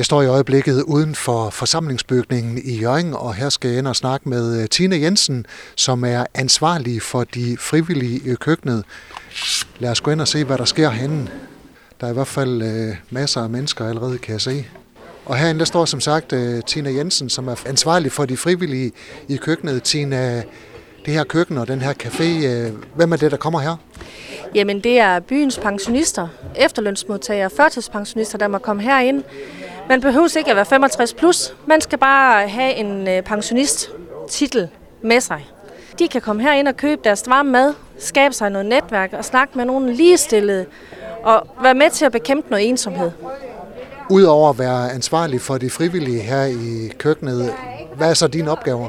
Jeg står i øjeblikket uden for forsamlingsbygningen i Jørgen, og her skal jeg ind og snakke med øh, Tine Tina Jensen, som er ansvarlig for de frivillige i køkkenet. Lad os gå ind og se, hvad der sker herinde. Der er i hvert fald øh, masser af mennesker allerede, kan jeg se. Og herinde der står som sagt øh, Tina Jensen, som er ansvarlig for de frivillige i køkkenet. Tina, det her køkken og den her café, øh, hvem er det, der kommer her? Jamen det er byens pensionister, efterlønsmodtagere, førtidspensionister, der må komme herind. Man behøver ikke at være 65 plus. Man skal bare have en øh, pensionist-titel med sig. De kan komme herind og købe deres varme mad, skabe sig noget netværk og snakke med nogle ligestillede og være med til at bekæmpe noget ensomhed. Udover at være ansvarlig for de frivillige her i køkkenet, hvad er så dine opgaver?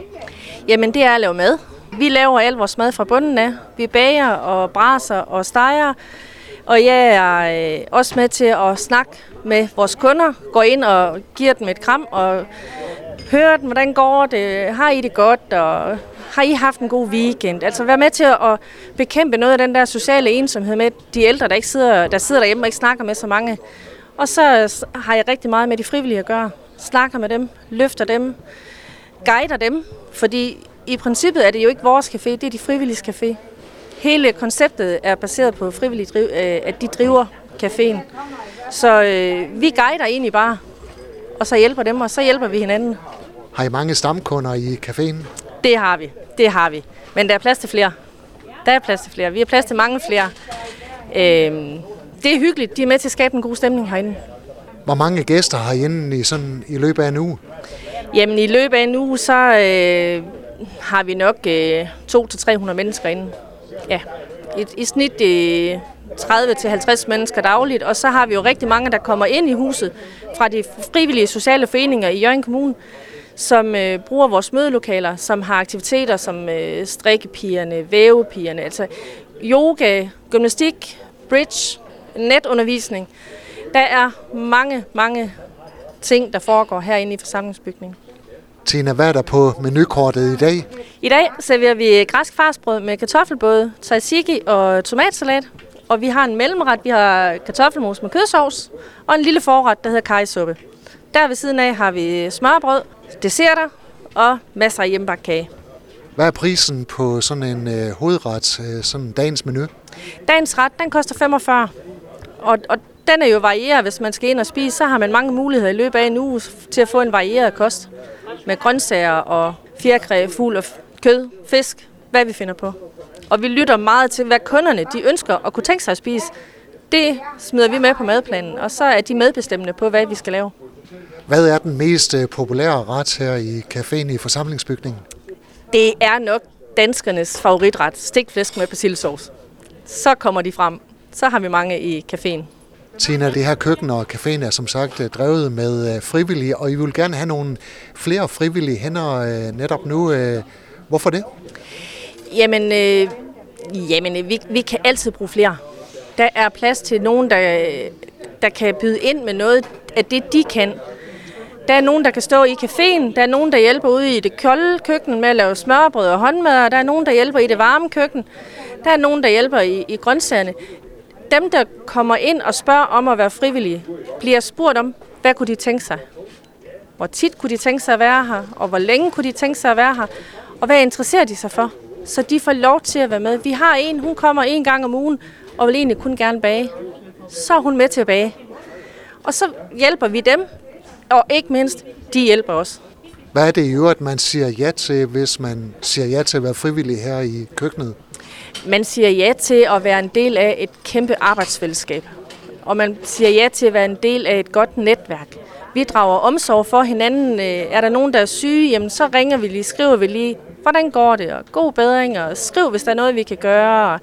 Jamen det er at lave mad. Vi laver al vores mad fra bunden af. Vi bager og braser og steger. Og jeg er øh, også med til at snakke med vores kunder. Går ind og giver dem et kram og hører dem, hvordan går det, har I det godt, og har I haft en god weekend? Altså være med til at bekæmpe noget af den der sociale ensomhed med de ældre, der, ikke sidder, der sidder derhjemme og ikke snakker med så mange. Og så har jeg rigtig meget med de frivillige at gøre. Snakker med dem, løfter dem, guider dem, fordi i princippet er det jo ikke vores café, det er de frivillige café. Hele konceptet er baseret på frivillige, driv, øh, at de driver caféen. Så øh, vi guider egentlig bare, og så hjælper dem, og så hjælper vi hinanden. Har I mange stamkunder i caféen? Det har vi, det har vi. Men der er plads til flere. Der er plads til flere. Vi har plads til mange flere. Øh, det er hyggeligt. De er med til at skabe en god stemning herinde. Hvor mange gæster har I inde i, sådan, i løbet af en uge? Jamen i løbet af en uge, så øh, har vi nok øh, 200-300 mennesker inde. Ja, i, i snit øh, 30-50 mennesker dagligt, og så har vi jo rigtig mange, der kommer ind i huset fra de frivillige sociale foreninger i Jørgen Kommune, som øh, bruger vores mødelokaler, som har aktiviteter som øh, strikkepigerne, vævepigerne, altså yoga, gymnastik, bridge, netundervisning. Der er mange, mange ting, der foregår herinde i forsamlingsbygningen. Tina, hvad er der på menukortet i dag? I dag serverer vi græsk farsbrød med kartoffelbåde, tzatziki og tomatsalat. Og vi har en mellemret, vi har kartoffelmos med kødsovs, og en lille forret, der hedder kajsuppe. Der ved siden af har vi smørbrød, desserter og masser af hjemmebagt kage. Hvad er prisen på sådan en øh, hovedret, øh, sådan dagens menu? Dagens ret, den koster 45. Og, og den er jo varieret, hvis man skal ind og spise, så har man mange muligheder i løbet af en uge til at få en varieret kost. Med grøntsager og fjerkræ, fugl og kød, fisk, hvad vi finder på. Og vi lytter meget til, hvad kunderne de ønsker at kunne tænke sig at spise. Det smider vi med på madplanen, og så er de medbestemmende på, hvad vi skal lave. Hvad er den mest øh, populære ret her i caféen i forsamlingsbygningen? Det er nok danskernes favoritret, stikflæsk med persillesauce. Så kommer de frem. Så har vi mange i caféen. Tina, det her køkken og caféen er som sagt øh, drevet med øh, frivillige, og I vil gerne have nogle flere frivillige hænder netop nu. Hvorfor det? Jamen, øh, jamen vi, vi kan altid bruge flere. Der er plads til nogen, der, der kan byde ind med noget af det, de kan. Der er nogen, der kan stå i caféen. Der er nogen, der hjælper ude i det kolde køkken med at lave smørbrød og håndmad. Der er nogen, der hjælper i det varme køkken. Der er nogen, der hjælper i, i grøntsagerne. Dem, der kommer ind og spørger om at være frivillige, bliver spurgt om, hvad kunne de tænke sig? Hvor tit kunne de tænke sig at være her? Og hvor længe kunne de tænke sig at være her? Og hvad interesserer de sig for? Så de får lov til at være med. Vi har en, hun kommer en gang om ugen, og vil egentlig kun gerne bage. Så er hun med til at bage. Og så hjælper vi dem, og ikke mindst, de hjælper os. Hvad er det i øvrigt, man siger ja til, hvis man siger ja til at være frivillig her i køkkenet? Man siger ja til at være en del af et kæmpe arbejdsfællesskab. Og man siger ja til at være en del af et godt netværk. Vi drager omsorg for hinanden. Øh, er der nogen, der er syge, jamen så ringer vi lige, skriver vi lige, hvordan går det, og god bedring, og skriv, hvis der er noget, vi kan gøre.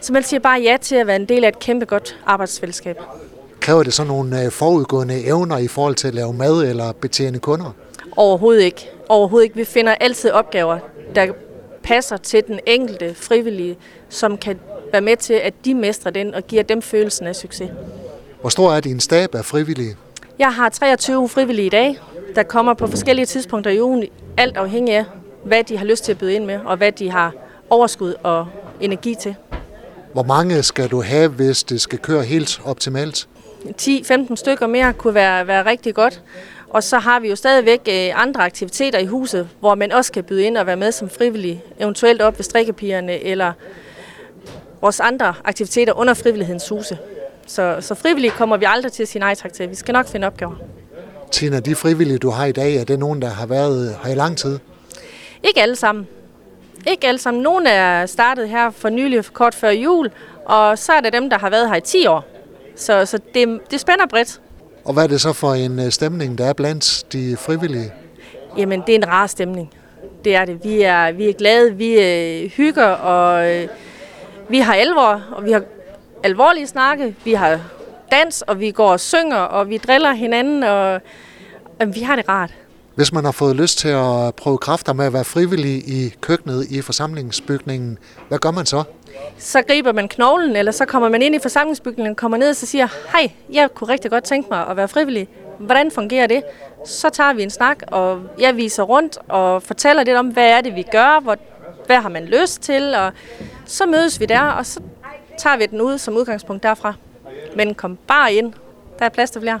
Så man siger bare ja til at være en del af et kæmpe godt arbejdsfællesskab. Kræver det så nogle øh, forudgående evner i forhold til at lave mad eller betjene kunder? Overhovedet ikke. Overhovedet ikke. Vi finder altid opgaver, der passer til den enkelte frivillige, som kan være med til, at de mestrer den og giver dem følelsen af succes. Hvor stor er din stab af frivillige? Jeg har 23 frivillige i dag, der kommer på forskellige tidspunkter i ugen, alt afhængig af, hvad de har lyst til at byde ind med, og hvad de har overskud og energi til. Hvor mange skal du have, hvis det skal køre helt optimalt? 10-15 stykker mere kunne være, være rigtig godt. Og så har vi jo stadigvæk øh, andre aktiviteter i huset, hvor man også kan byde ind og være med som frivillig, eventuelt op ved strikkepigerne eller vores andre aktiviteter under frivillighedens huse. Så, så frivillige kommer vi aldrig til at sige nej tak til. Vi skal nok finde opgaver. Tina, de frivillige, du har i dag, er det nogen, der har været her i lang tid? Ikke alle sammen. Ikke alle sammen. Nogle er startet her for nylig, kort før jul, og så er der dem, der har været her i 10 år. Så, så det, det spænder bredt. Og hvad er det så for en øh, stemning, der er blandt de frivillige? Jamen, det er en rar stemning. Det er det. Vi er, vi er glade, vi øh, hygger, og øh, vi har alvor, og vi har alvorlige snakke. Vi har dans, og vi går og synger, og vi driller hinanden, og og vi har det rart. Hvis man har fået lyst til at prøve kræfter med at være frivillig i køkkenet i forsamlingsbygningen, hvad gør man så? Så griber man knoglen, eller så kommer man ind i forsamlingsbygningen, kommer ned og så siger, hej, jeg kunne rigtig godt tænke mig at være frivillig. Hvordan fungerer det? Så tager vi en snak, og jeg viser rundt og fortæller lidt om, hvad er det, vi gør, hvor, hvad har man lyst til, og så mødes vi der, og så tager vi den ud som udgangspunkt derfra. Men kom bare ind, der er plads til flere.